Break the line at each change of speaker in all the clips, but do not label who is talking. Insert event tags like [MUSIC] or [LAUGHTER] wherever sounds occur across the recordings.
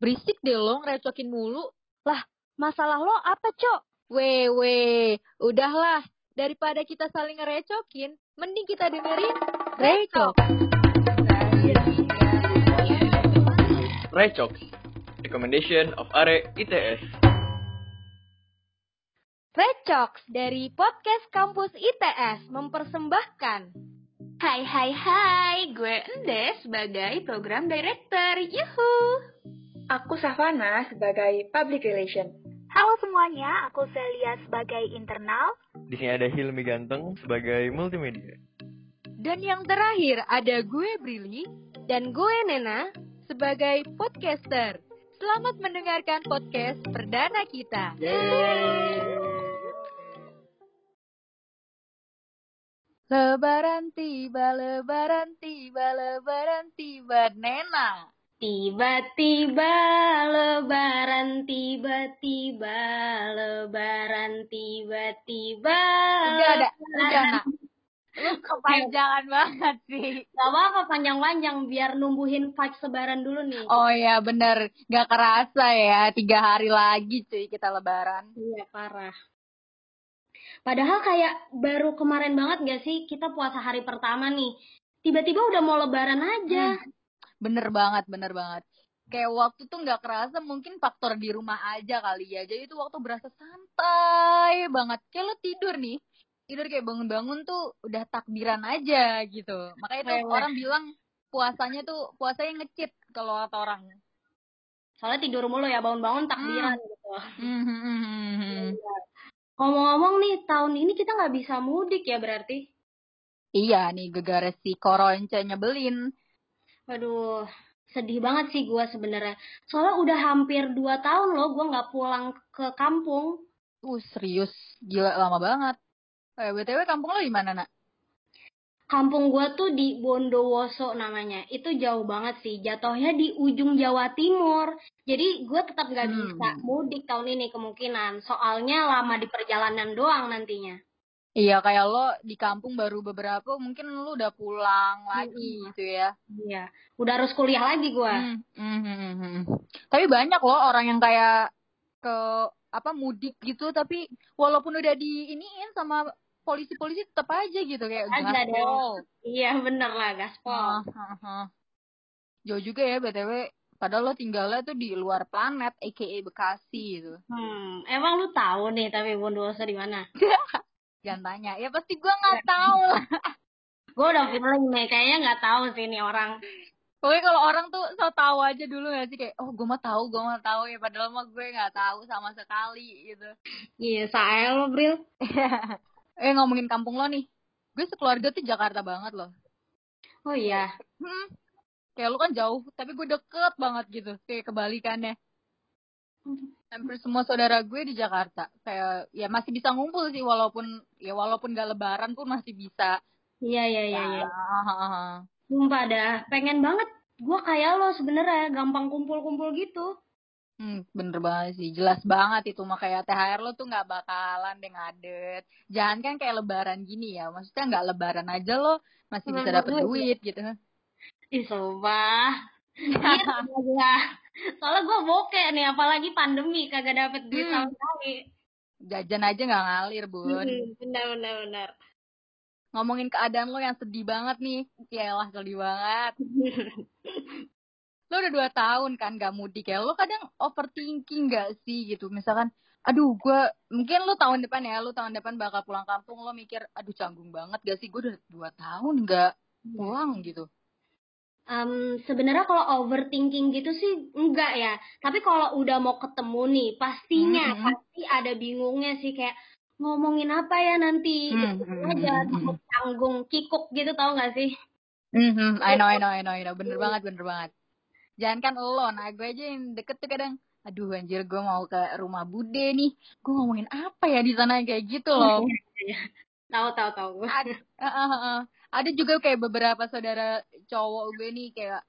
Berisik deh lo ngerecokin mulu.
Lah, masalah lo apa, Cok?
Wewe, udahlah. Daripada kita saling ngerecokin, mending kita dengerin Recok.
Recok, recommendation of Are ITS.
Recox dari podcast kampus ITS mempersembahkan
Hai hai hai, gue Ende sebagai program director. Yuhu.
Aku Savana sebagai Public Relation.
Halo semuanya, aku Celia sebagai internal.
Di sini ada Hilmi Ganteng sebagai multimedia.
Dan yang terakhir ada gue Brili
dan gue Nena
sebagai podcaster. Selamat mendengarkan podcast perdana kita. Lebaran tiba, lebaran tiba, lebaran tiba, Nena.
Tiba-tiba lebaran, tiba-tiba lebaran, tiba-tiba
Udah ada, udah nak. Lu kepanjangan banget sih.
Gak apa-apa panjang-panjang biar numbuhin vibes lebaran dulu nih.
Oh ya bener, gak kerasa ya, tiga hari lagi cuy kita lebaran.
Iya parah. Padahal kayak baru kemarin banget gak sih kita puasa hari pertama nih. Tiba-tiba udah mau lebaran aja.
Hmm. Bener banget, bener banget. Kayak waktu tuh gak kerasa mungkin faktor di rumah aja kali ya. Jadi itu waktu berasa santai banget. Kayak lo tidur nih, tidur kayak bangun-bangun tuh udah takbiran aja gitu. Makanya tuh
Lewat.
orang bilang puasanya tuh puasanya ngecit kalau kata orang.
Soalnya tidur mulu ya bangun-bangun takbiran gitu.
Hmm.
Ngomong-ngomong nih tahun ini kita nggak bisa mudik ya berarti.
Iya nih gegara si koronce nyebelin.
Waduh, sedih banget sih gua sebenarnya. Soalnya udah hampir 2 tahun loh gua nggak pulang ke kampung.
Uh serius, gila lama banget. Eh, BTW kampung lo di mana, Nak?
Kampung gua tuh di Bondowoso namanya. Itu jauh banget sih. Jatuhnya di ujung Jawa Timur. Jadi gua tetap nggak
Hmm.
bisa mudik tahun ini kemungkinan. Soalnya lama di perjalanan doang nantinya.
Iya, kayak lo di kampung baru beberapa, mungkin lo udah pulang lagi
Mm-mm.
gitu ya.
Iya. Udah harus kuliah lagi gua.
Hmm, hmm, hmm, hmm. Tapi banyak loh orang yang kayak ke apa mudik gitu, tapi walaupun udah diiniin sama polisi-polisi tetap aja gitu kayak gaspol.
Iya bener lah gaspol.
Ah, ah. Jauh juga ya BTW. Padahal lo tinggalnya tuh di luar planet, aka Bekasi gitu.
Hmm, emang lu tahu nih tapi Bondowoso di mana? [LAUGHS]
Jangan tanya. Ya pasti gua nggak tahu lah. [LAUGHS]
Gue udah feeling nih, kayaknya nggak tahu sih nih orang.
Pokoknya kalau orang tuh so tahu aja dulu gak sih kayak, oh gue mah tahu, gue mah tahu ya. Padahal mah gue nggak tahu sama sekali gitu.
Iya, saya lo, Bril. [LAUGHS]
eh ngomongin kampung lo nih, gue sekeluarga tuh Jakarta banget loh.
Oh iya.
Hmm, kayak lo kan jauh, tapi gue deket banget gitu. Kayak kebalikannya. Hampir semua saudara gue di Jakarta. Kayak ya masih bisa ngumpul sih walaupun ya walaupun gak lebaran pun masih bisa.
Iya, iya, iya, iya.
Ah,
Sumpah dah, pengen banget gue kayak lo sebenarnya gampang kumpul-kumpul gitu.
Hmm, bener banget sih, jelas banget itu mah kayak THR lo tuh nggak bakalan deh ngadet. Jangan kan kayak lebaran gini ya, maksudnya nggak lebaran aja lo masih bisa dapet duit gitu.
Ih, sumpah. Iya. [LAUGHS] Soalnya gue bokeh nih, apalagi pandemi kagak dapet duit
Hmm.
sama sekali.
Jajan aja nggak ngalir bun.
Hmm, benar, benar, benar.
Ngomongin keadaan lo yang sedih banget nih, yalah sedih banget. [LAUGHS] Lo udah dua tahun kan gak mudik ya, lo kadang overthinking gak sih gitu, misalkan aduh gue mungkin lo tahun depan ya lo tahun depan bakal pulang kampung lo mikir aduh canggung banget gak sih gue udah dua tahun gak pulang gitu
Em, sebenarnya kalau overthinking gitu sih enggak ya. Tapi kalau udah mau ketemu nih, pastinya
Mhm.
pasti ada bingungnya sih kayak ngomongin apa ya nanti.
Hmm,
Gitu
hmm,
aja
hmm,
tanggung kikuk gitu tau gak sih?
Mhm, I know, I know, I know, I know. Bener banget, bener banget. Jangan kan lo, nah gue aja yang deket tuh kadang, aduh anjir gue mau ke rumah bude nih, gue ngomongin apa ya di sana kayak gitu loh. [LAUGHS]
Tahu tahu tahu.
ada, uh, uh, uh. ada juga kayak beberapa saudara cowok gue nih kayak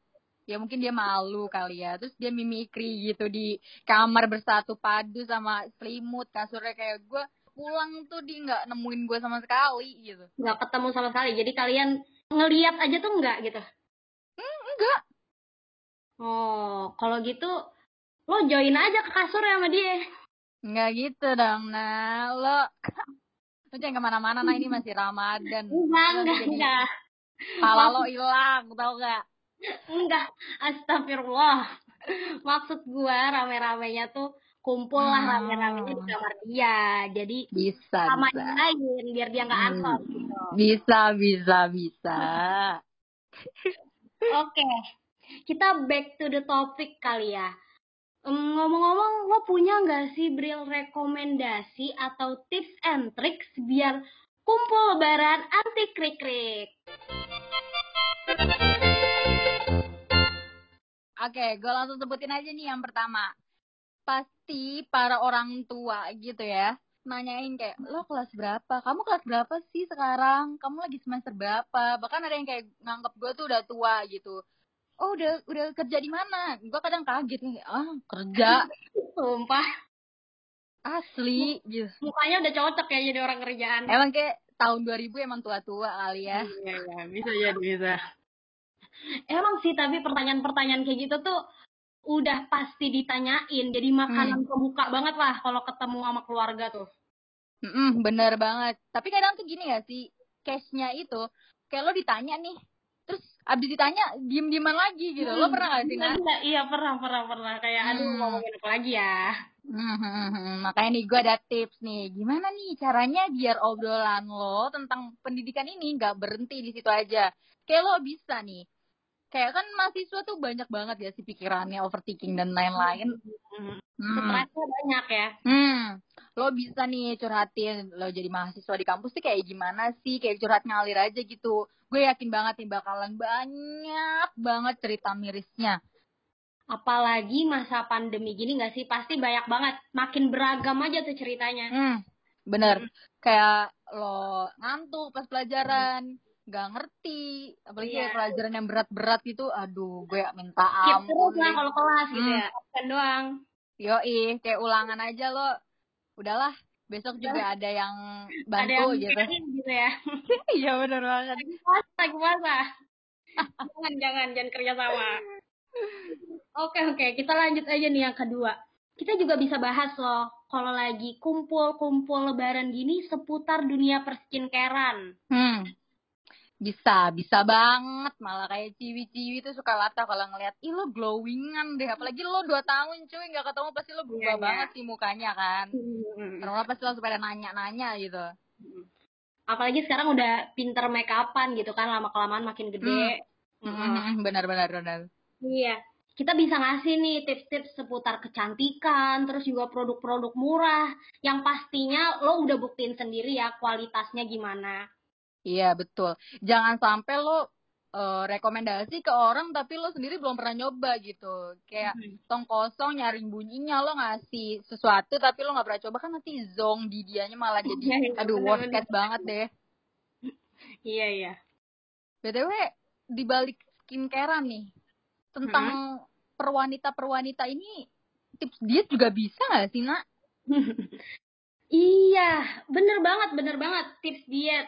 ya mungkin dia malu kali ya terus dia mimikri gitu di kamar bersatu padu sama selimut kasurnya kayak gue pulang tuh dia nggak nemuin gue sama sekali gitu
Nggak ketemu sama sekali. Jadi kalian ngeliat aja tuh enggak gitu.
enggak
Oh, kalau gitu lo join aja ke kasur sama dia.
Nggak gitu dong, nah lo lo jangan ke mana-mana, nah ini masih Ramadan.
Enggak, enggak, enggak.
Pala lo hilang, tau gak?
Enggak, astagfirullah. Maksud gua rame-ramenya tuh kumpul lah
Hmm.
rame-ramenya di kamar dia. Jadi
Bisa,
sama
bisa.
lain biar dia nggak
Hmm.
ansor gitu.
Bisa, bisa, bisa. [LAUGHS]
Oke, kita back to the topic kali ya. Ngomong-ngomong, lo punya nggak sih Bril rekomendasi atau tips and tricks biar kumpul lebaran anti krik-krik?
Oke, gue langsung sebutin aja nih yang pertama. Pasti para orang tua gitu ya, nanyain kayak, lo kelas berapa? Kamu kelas berapa sih sekarang? Kamu lagi semester berapa? Bahkan ada yang kayak nganggep gue tuh udah tua gitu. Oh udah udah kerja di mana? Gue kadang kaget nih, ah kerja [LAUGHS]
Sumpah,
asli gitu.
mukanya udah cocok ya jadi orang kerjaan.
Emang kayak tahun 2000 emang tua-tua kali ya.
Iya, iya, bisa jadi, bisa. Emang sih, tapi pertanyaan-pertanyaan kayak gitu tuh udah pasti ditanyain. Jadi makanan kebuka banget lah kalau ketemu sama keluarga tuh.
Mm-mm, bener banget. Tapi kadang tuh gini gak sih, case-nya itu, kayak lo ditanya nih, terus abis ditanya, diem-dieman lagi gitu. Lo pernah gak sih, Nat?
Iya, iya, pernah, pernah, pernah. Kayak, aduh,
Hmm.
ngomongin apa lagi ya?
Hmm, makanya nih gue ada tips nih. Gimana nih caranya biar obrolan lo tentang pendidikan ini nggak berhenti di situ aja. Kayak lo bisa nih. Kayak kan mahasiswa tuh banyak banget ya sih pikirannya overthinking dan lain-lain.
Hmm.
Hmm.
Stresnya banyak ya.
Hmm, lo bisa nih curhatin lo jadi mahasiswa di kampus tuh kayak gimana sih, kayak curhat ngalir aja gitu. Gue yakin banget nih bakalan banyak banget cerita mirisnya.
Apalagi masa pandemi gini gak sih? Pasti banyak banget. Makin beragam aja tuh ceritanya.
Hmm, bener. Kayak lo ngantuk pas pelajaran, nggak ngerti, apalagi
Iya.
kayak pelajaran yang berat-berat gitu, aduh gue minta
Skip
ampun.
terus lah kalau kelas gitu
Hmm.
ya. Absen doang.
Yoi, kayak ulangan aja lo. Udahlah, besok juga ada yang
Ada yang
bantu gitu.
gitu ya. [LAUGHS]
Iya bener banget.
lagi puasa, lagi puasa. jangan, jangan, jangan kerja sama. Oke, oke. Kita lanjut aja nih yang kedua. Kita juga bisa bahas loh, kalau lagi kumpul-kumpul lebaran gini seputar dunia perskincarean.
Hmm. Bisa, bisa banget. Malah kayak ciwi-ciwi tuh suka latah kalau ngeliat, ih lo glowingan deh. Apalagi lo dua tahun cuy, nggak ketemu pasti lo berubah
Iya, iya.
banget sih mukanya kan. Orang pasti langsung pada nanya-nanya gitu.
Apalagi sekarang udah pinter make upan gitu kan, lama-kelamaan makin gede.
Hmm, [LAUGHS] benar, benar, benar.
Iya. Kita bisa ngasih nih tips-tips seputar kecantikan, terus juga produk-produk murah. Yang pastinya lo udah buktiin sendiri ya kualitasnya gimana.
Iya, betul. Jangan sampai lo eh, rekomendasi ke orang tapi lo sendiri belum pernah nyoba gitu. Kayak tong kosong nyaring bunyinya lo ngasih sesuatu tapi lo nggak pernah coba kan nanti zong di dianya malah jadi
iya,
aduh worst
bener-bener.
case banget deh.
Iya, iya.
BTW di balik skincarean nih tentang perwanita-perwanita ini tips diet juga bisa nggak sih, Nak? [LAUGHS]
Iya, bener banget, bener banget. Tips diet.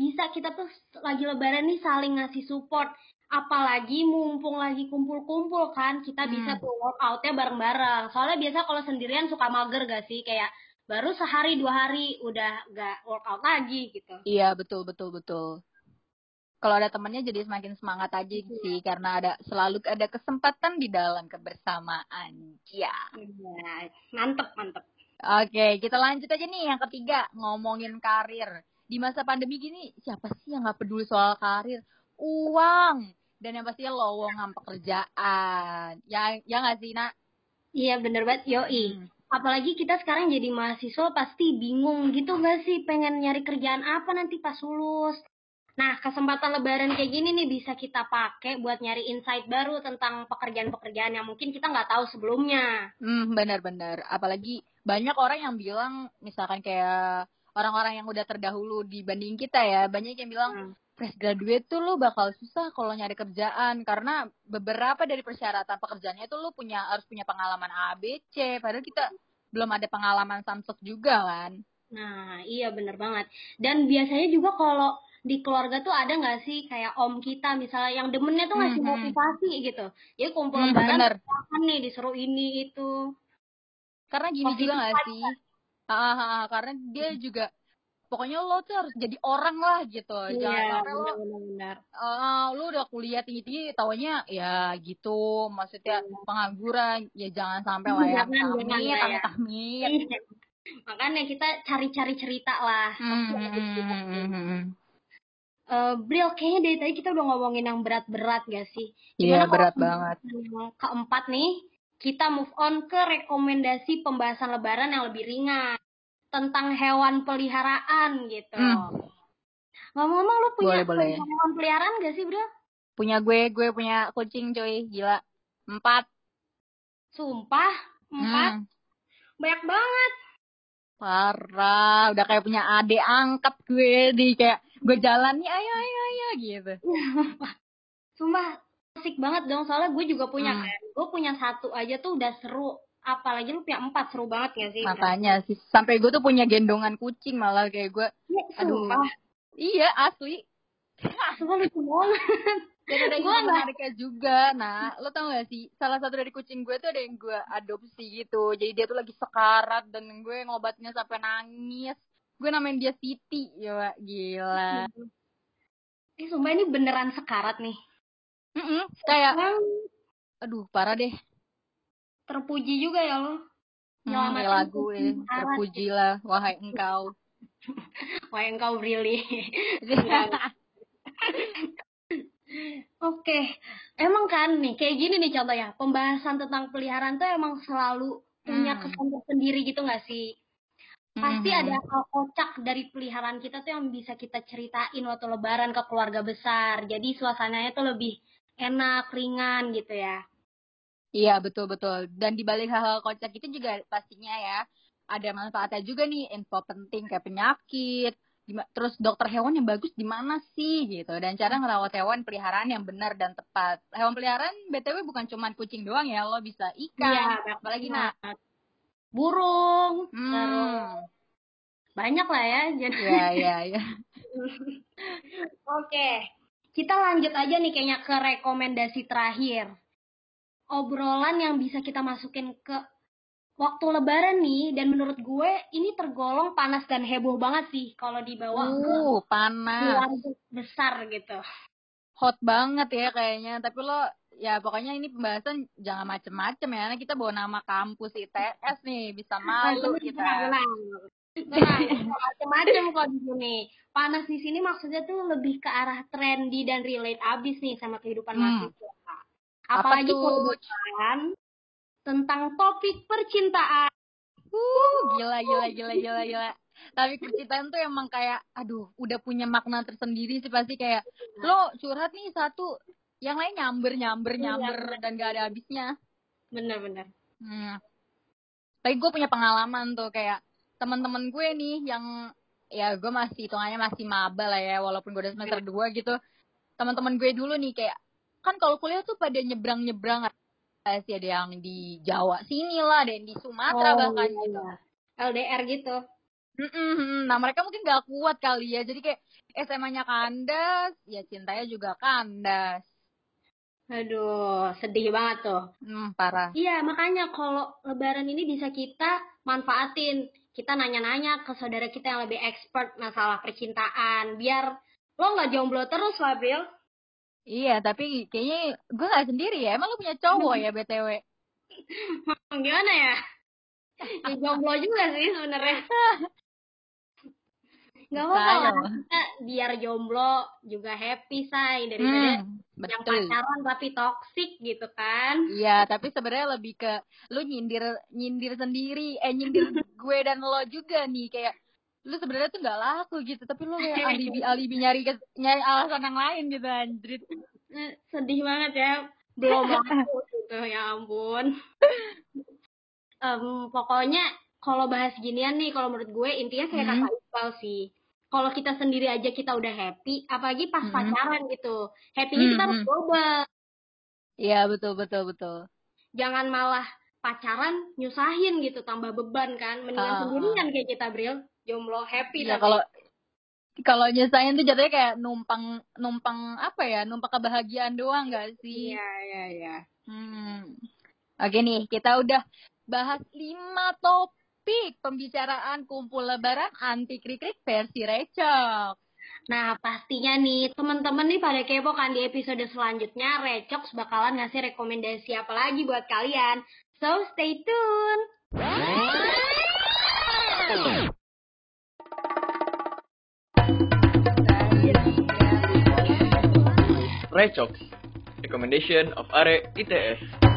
Bisa kita tuh lagi lebaran nih saling ngasih support. Apalagi mumpung lagi kumpul-kumpul kan, kita
Hmm.
bisa tuh workoutnya bareng-bareng. Soalnya biasa kalau sendirian suka mager gak sih? Kayak baru sehari dua hari udah gak workout lagi gitu.
Iya, betul betul betul. Kalau ada temennya jadi semakin semangat aja sih karena ada selalu ada kesempatan di dalam kebersamaan. Ya.
Iya, mantep, mantep.
Oke, kita lanjut aja nih yang ketiga, ngomongin karir. Di masa pandemi gini, siapa sih yang nggak peduli soal karir? Uang. Dan yang pastinya lowongan pekerjaan. Ya, ya nggak sih, Nak?
Iya bener banget, yoi.
Hmm.
Apalagi kita sekarang jadi mahasiswa pasti bingung gitu gak sih pengen nyari kerjaan apa nanti pas lulus. Nah, kesempatan lebaran kayak gini nih bisa kita pakai buat nyari insight baru tentang pekerjaan-pekerjaan yang mungkin kita nggak tahu sebelumnya.
Hmm, benar-benar. Apalagi banyak orang yang bilang, misalkan kayak orang-orang yang udah terdahulu dibanding kita ya, banyak yang bilang
Hmm.
fresh graduate tuh lo bakal susah kalau nyari kerjaan karena beberapa dari persyaratan pekerjaannya tuh lo punya harus punya pengalaman A, B, C. Padahal kita belum ada pengalaman samsek juga kan.
Nah, iya bener banget. Dan biasanya juga kalau di keluarga tuh ada nggak sih kayak om kita misalnya yang demennya tuh ngasih
Hmm, hmm.
motivasi gitu. Jadi kumpul
Hmm,
lebaran makan nih disuruh ini itu.
Karena gini
Positif
juga gak sih? Ah, ah, ah, karena dia juga pokoknya lo tuh harus jadi orang lah gitu. Jangan sampai lo
Iya, benar-benar.
eh, lu udah kuliah tinggi-tinggi taunya ya gitu. Maksudnya pengangguran ya jangan sampai [LAUGHS] lah ya.
Ya. Iya. [LAUGHS] Makanya kita cari-cari cerita lah.
Hmm, hmm, hmm, hmm, hmm, hmm.
Eh, Bril, kayaknya dari tadi kita udah ngomongin yang berat-berat gak sih?
Iya
Gimana
berat banget.
keempat nih, kita move on ke rekomendasi pembahasan lebaran yang lebih ringan. Tentang hewan peliharaan gitu.
Hmm.
Ngomong-ngomong lu punya
Boleh, boleh.
hewan peliharaan gak sih, Bril?
Punya gue, gue punya kucing coy, gila. Empat.
Sumpah, empat.
Hmm.
Banyak banget.
Parah, udah kayak punya adik angkat gue di kayak gue jalan nih ayo ayo ayo gitu. [LAUGHS]
Sumpah, asik banget dong. Soalnya gue juga punya
Hmm.
kan. Gue punya satu aja tuh udah seru. Apalagi lu punya empat, seru banget gak sih?
Makanya sih sampai gue tuh punya gendongan kucing malah kayak gue.
Ya,
Aduh.
sumpah.
Iya asli.
Sumpah lucu banget.
Dan ada yang menariknya juga. Nah, lo tau gak sih? Salah satu dari kucing gue tuh ada yang gue adopsi gitu. Jadi dia tuh lagi sekarat dan gue ngobatinnya sampai nangis. Gue namain dia Siti, ya gila.
Eh, sumpah ini beneran sekarat nih.
Mm-mm, kayak,
Emang
aduh parah deh.
terpuji juga ya lo.
Hmm, kayak lagu ya. Terpujilah, wahai engkau. [LAUGHS]
Wah, engkau really. [LAUGHS] Oke, emang kan nih kayak gini nih contohnya pembahasan tentang peliharaan tuh emang selalu punya
Hmm.
kesan tersendiri gitu nggak sih? Pasti
Mhm.
ada hal kocak dari peliharaan kita tuh yang bisa kita ceritain waktu lebaran ke keluarga besar. Jadi suasananya tuh lebih enak, ringan gitu ya.
Iya betul betul. Dan di balik hal-hal kocak itu juga pastinya ya ada manfaatnya juga nih info penting kayak penyakit. Terus dokter hewan yang bagus di mana sih gitu dan cara ngerawat hewan peliharaan yang benar dan tepat. Hewan peliharaan btw bukan cuma kucing doang ya lo bisa ikan,
Iya,
apalagi nak.
burung, terus
Hmm.
banyak lah ya. Jadi
Iya iya iya. [LAUGHS]
Oke, kita lanjut aja nih kayaknya ke rekomendasi terakhir. Obrolan yang bisa kita masukin ke waktu lebaran nih, dan menurut gue ini tergolong panas dan heboh banget sih kalau dibawa ke
Uh panas.
keluarga besar gitu.
Hot banget ya kayaknya. Tapi lo ya pokoknya ini pembahasan jangan macem-macem ya. Karena kita bawa nama kampus ITS nih bisa malu
Tenang,
kita.
Tenang, macam-macam kok di sini. Panas di sini maksudnya tuh lebih ke arah trendy dan relate abis nih sama kehidupan
Hmm.
mahasiswa.
Apa
Apalagi bukan tentang topik percintaan.
Uh, gila, gila, gila, gila, gila. Tapi percintaan tuh emang kayak, aduh, udah punya makna tersendiri sih pasti kayak, lo curhat nih satu, yang lain nyamber, nyamber,
Iya,
nyamber,
bener.
dan gak ada habisnya.
Bener-bener.
Hmm. Tapi gue punya pengalaman tuh kayak, teman-teman gue nih yang, ya gue masih, hitungannya masih maba lah ya, walaupun gue udah semester 2 gitu. Teman-teman gue dulu nih kayak, kan kalau kuliah tuh pada nyebrang-nyebrang sih ada yang di Jawa sini lah, ada yang di Sumatera bahkan
iya,
gitu.
iya. LDR gitu.
Mm-mm. Nah mereka mungkin gak kuat kali ya. Jadi kayak SMA-nya kandas, ya cintanya juga kandas.
Aduh, sedih banget tuh.
Hmm, parah.
Iya, makanya kalau lebaran ini bisa kita manfaatin. Kita nanya-nanya ke saudara kita yang lebih expert masalah percintaan. Biar lo nggak jomblo terus lah, Bril.
Iya, tapi kayaknya gue gak sendiri ya. Emang lu punya cowok ya BTW? [LAUGHS]
Gimana ya? [LAUGHS] ya jomblo juga sih sebenarnya. [LAUGHS] Gak apa-apa. Kita biar jomblo juga happy, say. Daripada
Hmm,
yang
betul.
pacaran tapi toxic gitu kan.
Iya, tapi sebenarnya lebih ke lu nyindir nyindir sendiri, eh nyindir [LAUGHS] gue dan lo juga nih kayak lu sebenarnya tuh nggak laku gitu, tapi lu kayak alibi [LAUGHS] alibi nyari nyari alasan yang lain gitu anjrit.
Eh, sedih banget ya belum [LAUGHS] laku gitu ya ampun Em, pokoknya kalau bahas ginian nih kalau menurut gue intinya kayak
Hmm.
kata Iqbal sih kalau kita sendiri aja kita udah happy apalagi pas
Hmm.
pacaran gitu happynya kita
Hmm,
harus
hmm.
double
Iya betul betul betul.
jangan malah pacaran nyusahin gitu tambah beban kan mendingan
ah,
sendirian kayak kita Bril jomblo happy tapi
kalau kalau nyusahin tuh jatuhnya kayak numpang numpang apa ya numpang kebahagiaan doang gak sih
Iya, iya, iya.
hmm. oke nih kita udah bahas lima topik pembicaraan kumpul lebaran anti krik-krik versi recok
Nah, pastinya nih, teman-teman nih pada kepo kan di episode selanjutnya, Recox bakalan ngasih rekomendasi apa lagi buat kalian. So, stay tune!
Recox, recommendation of Are ITS.